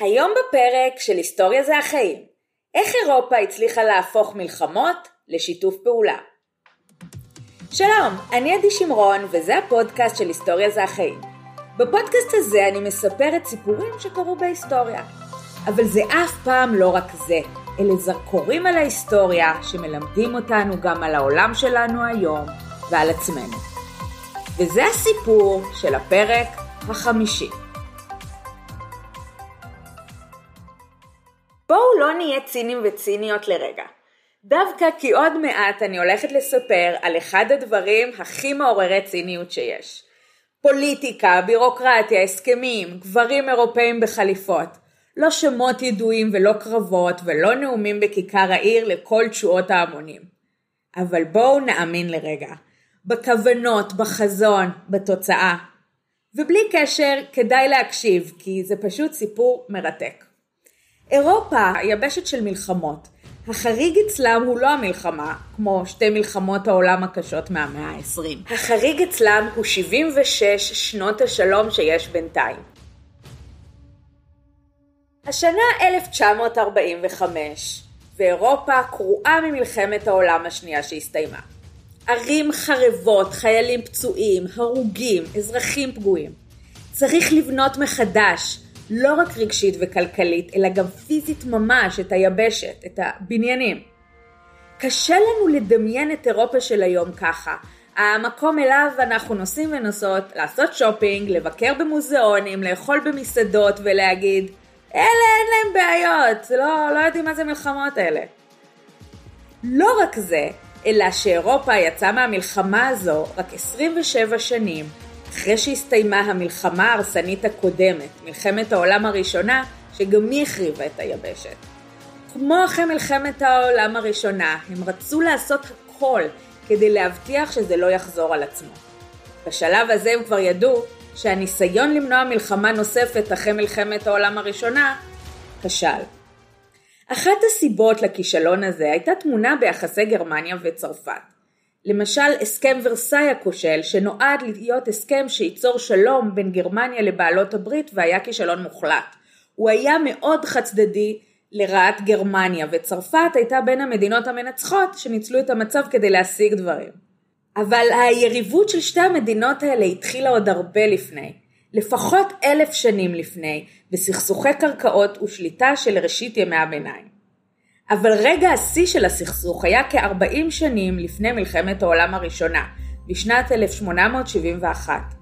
היום בפרק של היסטוריה זה החיים. איך אירופה הצליחה להפוך מלחמות לשיתוף פעולה. שלום, אני עדי שמרון וזה הפודקאסט של היסטוריה זה החיים. בפודקאסט הזה אני מספרת סיפורים שקרו בהיסטוריה. אבל זה אף פעם לא רק זה, אלה זרקורים על ההיסטוריה שמלמדים אותנו גם על העולם שלנו היום ועל עצמנו. וזה הסיפור של הפרק החמישי. נהיה צינים וציניות לרגע. דווקא כי עוד מעט אני הולכת לספר על אחד הדברים הכי מעוררי ציניות שיש. פוליטיקה, בירוקרטיה, הסכמים, גברים אירופאים בחליפות. לא שמות ידועים ולא קרבות ולא נאומים בכיכר העיר לכל תשואות ההמונים. אבל בואו נאמין לרגע. בכוונות, בחזון, בתוצאה. ובלי קשר, כדאי להקשיב, כי זה פשוט סיפור מרתק. אירופה, יבשת של מלחמות. החריג אצלם הוא לא המלחמה, כמו שתי מלחמות העולם הקשות מהמאה ה-20. החריג אצלם הוא 76 שנות השלום שיש בינתיים. השנה 1945, ואירופה קרועה ממלחמת העולם השנייה שהסתיימה. ערים חרבות, חיילים פצועים, הרוגים, אזרחים פגועים. צריך לבנות מחדש, לא רק רגשית וכלכלית, אלא גם פיזית ממש את היבשת, את הבניינים. קשה לנו לדמיין את אירופה של היום ככה. המקום אליו אנחנו נוסעים ונוסעות לעשות שופינג, לבקר במוזיאונים, לאכול במסעדות ולהגיד, אלה אין להם בעיות, לא, לא יודעים מה זה מלחמות האלה. לא רק זה, אלא שאירופה יצאה מהמלחמה הזו רק 27 שנים אחרי שהסתיימה המלחמה ההרסנית הקודמת, מלחמת העולם הראשונה, שגם היא החריבה את היבשת. כמו אחרי מלחמת העולם הראשונה, הם רצו לעשות הכל כדי להבטיח שזה לא יחזור על עצמו. בשלב הזה הם כבר ידעו שהניסיון למנוע מלחמה נוספת אחרי מלחמת העולם הראשונה כשל. אחת הסיבות לכישלון הזה הייתה תמונה ביחסי גרמניה וצרפת. למשל הסכם ורסאי הכושל שנועד להיות הסכם שייצור שלום בין גרמניה לבעלות הברית והיה כישלון מוחלט. הוא היה מאוד חד צדדי לרעת גרמניה וצרפת הייתה בין המדינות המנצחות שניצלו את המצב כדי להשיג דברים. אבל היריבות של שתי המדינות האלה התחילה עוד הרבה לפני, לפחות אלף שנים לפני, בסכסוכי קרקעות ושליטה של ראשית ימי הביניים. אבל רגע השיא של הסכסוך היה כ-40 שנים לפני מלחמת העולם הראשונה, בשנת 1871.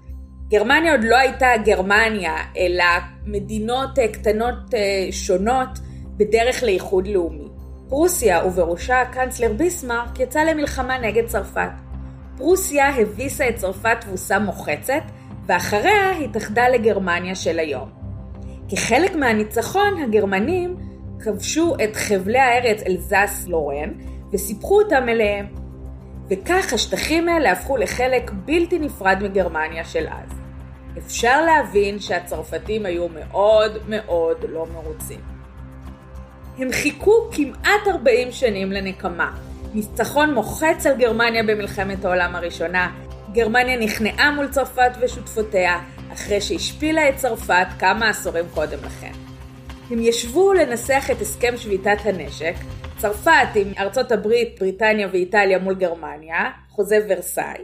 גרמניה עוד לא הייתה גרמניה, אלא מדינות אה, קטנות אה, שונות בדרך לאיחוד לאומי. פרוסיה, ובראשה הקנצלר ביסמרק, יצא למלחמה נגד צרפת. פרוסיה הביסה את צרפת תבוסה מוחצת, ואחריה התאחדה לגרמניה של היום. כחלק מהניצחון, הגרמנים כבשו את חבלי הארץ אלזס לורן וסיפחו אותם אליהם. וכך השטחים האלה הפכו לחלק בלתי נפרד מגרמניה של אז. אפשר להבין שהצרפתים היו מאוד מאוד לא מרוצים. הם חיכו כמעט 40 שנים לנקמה. ניצחון מוחץ על גרמניה במלחמת העולם הראשונה. גרמניה נכנעה מול צרפת ושותפותיה, אחרי שהשפילה את צרפת כמה עשורים קודם לכן. הם ישבו לנסח את הסכם שביתת הנשק, צרפת עם ארצות הברית, בריטניה ואיטליה מול גרמניה, חוזה ורסאי.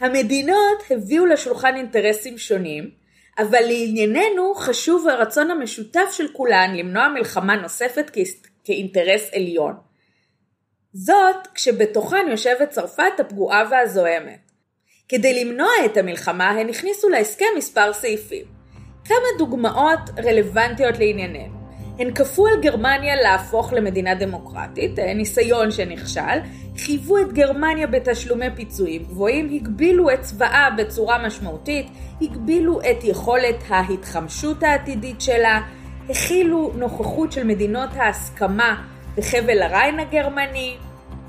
המדינות הביאו לשולחן אינטרסים שונים, אבל לענייננו חשוב הרצון המשותף של כולן למנוע מלחמה נוספת כאינטרס עליון. זאת כשבתוכן יושבת צרפת הפגועה והזוהמת. כדי למנוע את המלחמה הן הכניסו להסכם מספר סעיפים. כמה דוגמאות רלוונטיות לענייננו. הן כפו על גרמניה להפוך למדינה דמוקרטית, אה, ניסיון שנכשל, חייבו את גרמניה בתשלומי פיצויים גבוהים, הגבילו את צבאה בצורה משמעותית, הגבילו את יכולת ההתחמשות העתידית שלה, הכילו נוכחות של מדינות ההסכמה בחבל הריין הגרמני,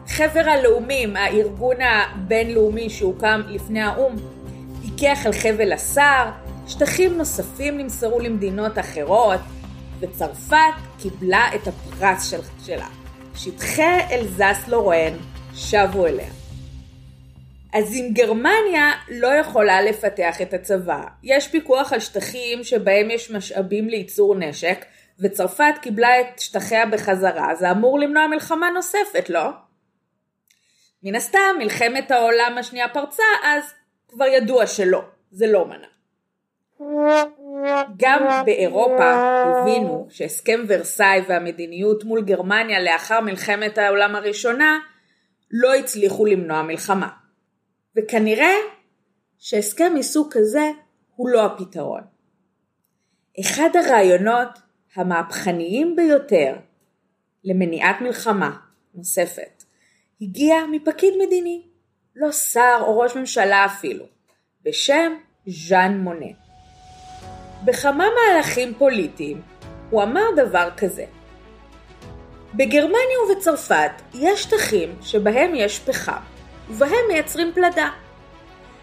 חבר הלאומים, הארגון הבינלאומי שהוקם לפני האו"ם, פיקח על חבל הסער, שטחים נוספים נמסרו למדינות אחרות, וצרפת קיבלה את הפרס של, שלה. שטחי אלזס לורן שבו אליה. אז אם גרמניה לא יכולה לפתח את הצבא, יש פיקוח על שטחים שבהם יש משאבים לייצור נשק, וצרפת קיבלה את שטחיה בחזרה, זה אמור למנוע מלחמה נוספת, לא? מן הסתם, מלחמת העולם השנייה פרצה, אז כבר ידוע שלא, זה לא מנע. גם באירופה הבינו שהסכם ורסאי והמדיניות מול גרמניה לאחר מלחמת העולם הראשונה לא הצליחו למנוע מלחמה. וכנראה שהסכם מסוג כזה הוא לא הפתרון. אחד הרעיונות המהפכניים ביותר למניעת מלחמה נוספת הגיע מפקיד מדיני, לא שר או ראש ממשלה אפילו, בשם ז'אן מונה. בכמה מהלכים פוליטיים הוא אמר דבר כזה: בגרמניה ובצרפת יש שטחים שבהם יש פחם, ובהם מייצרים פלדה.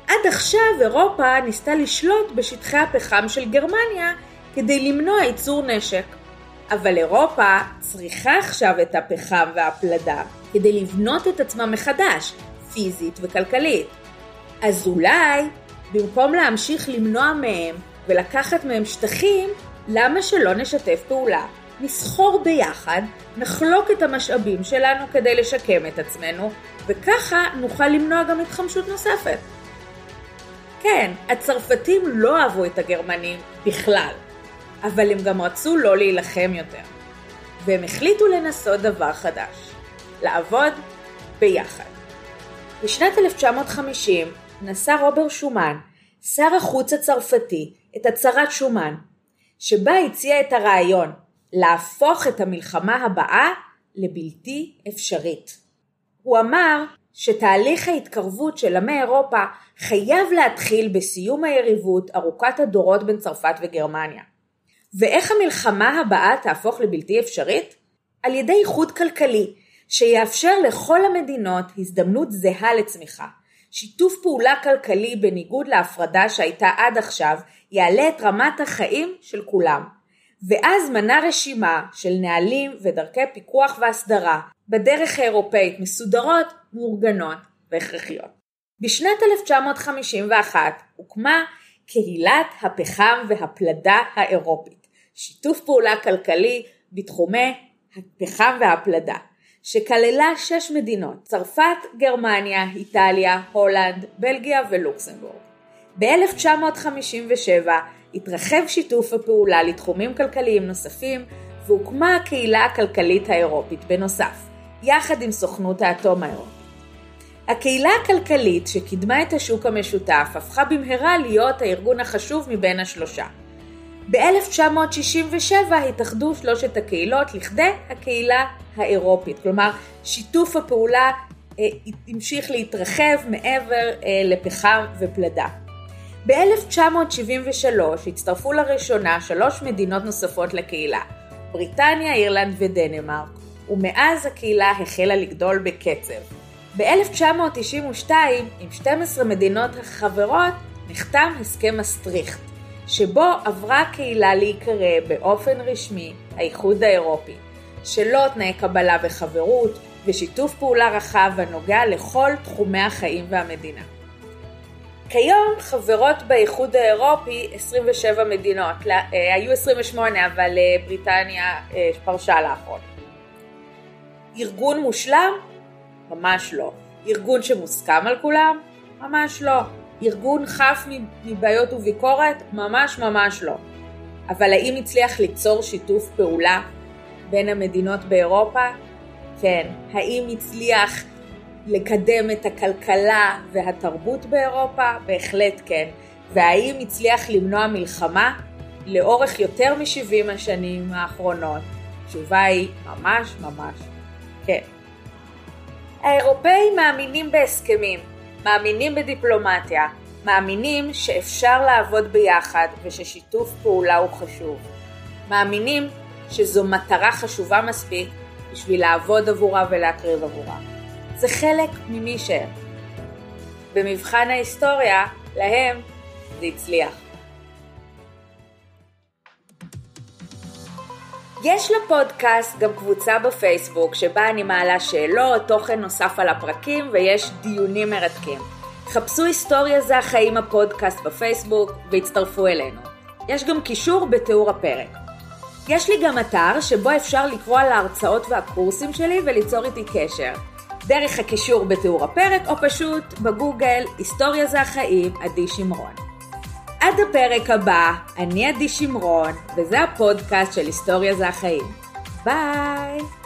עד עכשיו אירופה ניסתה לשלוט בשטחי הפחם של גרמניה כדי למנוע ייצור נשק. אבל אירופה צריכה עכשיו את הפחם והפלדה כדי לבנות את עצמה מחדש, פיזית וכלכלית. אז אולי, במקום להמשיך למנוע מהם ולקחת מהם שטחים, למה שלא נשתף פעולה? נסחור ביחד, נחלוק את המשאבים שלנו כדי לשקם את עצמנו, וככה נוכל למנוע גם התחמשות נוספת. כן, הצרפתים לא אהבו את הגרמנים בכלל, אבל הם גם רצו לא להילחם יותר. והם החליטו לנסות דבר חדש, לעבוד ביחד. בשנת 1950 נשא רובר שומן, שר החוץ הצרפתי, את הצהרת שומן, שבה הציע את הרעיון להפוך את המלחמה הבאה לבלתי אפשרית. הוא אמר שתהליך ההתקרבות של עמי אירופה חייב להתחיל בסיום היריבות ארוכת הדורות בין צרפת וגרמניה. ואיך המלחמה הבאה תהפוך לבלתי אפשרית? על ידי איחוד כלכלי, שיאפשר לכל המדינות הזדמנות זהה לצמיחה. שיתוף פעולה כלכלי בניגוד להפרדה שהייתה עד עכשיו, יעלה את רמת החיים של כולם. ואז מנה רשימה של נהלים ודרכי פיקוח והסדרה בדרך האירופאית מסודרות, מאורגנות והכרחיות. בשנת 1951 הוקמה קהילת הפחם והפלדה האירופית, שיתוף פעולה כלכלי בתחומי הפחם והפלדה, שכללה שש מדינות, צרפת, גרמניה, איטליה, הולנד, בלגיה ולוקסמבורג. ב-1957 התרחב שיתוף הפעולה לתחומים כלכליים נוספים והוקמה הקהילה הכלכלית האירופית בנוסף, יחד עם סוכנות האטום האירופית. הקהילה הכלכלית שקידמה את השוק המשותף הפכה במהרה להיות הארגון החשוב מבין השלושה. ב-1967 התאחדו שלושת הקהילות לכדי הקהילה האירופית, כלומר שיתוף הפעולה אה, המשיך להתרחב מעבר אה, לפחם ופלדה. ב-1973 הצטרפו לראשונה שלוש מדינות נוספות לקהילה, בריטניה, אירלנד ודנמרק, ומאז הקהילה החלה לגדול בקצב. ב-1992, עם 12 מדינות החברות, נחתם הסכם מסטריכט, שבו עברה הקהילה להיקרא באופן רשמי האיחוד האירופי, שלו תנאי קבלה וחברות ושיתוף פעולה רחב הנוגע לכל תחומי החיים והמדינה. כיום חברות באיחוד האירופי 27 מדינות, אה, היו 28 אבל אה, בריטניה אה, פרשה לאחרונה. ארגון מושלם? ממש לא. ארגון שמוסכם על כולם? ממש לא. ארגון חף מבעיות וביקורת? ממש ממש לא. אבל האם הצליח ליצור שיתוף פעולה בין המדינות באירופה? כן. האם הצליח לקדם את הכלכלה והתרבות באירופה? בהחלט כן. והאם הצליח למנוע מלחמה? לאורך יותר מ-70 השנים האחרונות? התשובה היא ממש ממש כן. האירופאים מאמינים בהסכמים, מאמינים בדיפלומטיה, מאמינים שאפשר לעבוד ביחד וששיתוף פעולה הוא חשוב. מאמינים שזו מטרה חשובה מספיק בשביל לעבוד עבורה ולהקריב עבורה. זה חלק ממי שהם. במבחן ההיסטוריה, להם זה הצליח. יש לפודקאסט גם קבוצה בפייסבוק שבה אני מעלה שאלות, תוכן נוסף על הפרקים ויש דיונים מרתקים. חפשו היסטוריה זה החיים הפודקאסט בפייסבוק והצטרפו אלינו. יש גם קישור בתיאור הפרק. יש לי גם אתר שבו אפשר לקרוא על ההרצאות והקורסים שלי וליצור איתי קשר. דרך הקישור בתיאור הפרק, או פשוט בגוגל, היסטוריה זה החיים, עדי שמרון. עד הפרק הבא, אני עדי שמרון, וזה הפודקאסט של היסטוריה זה החיים. ביי!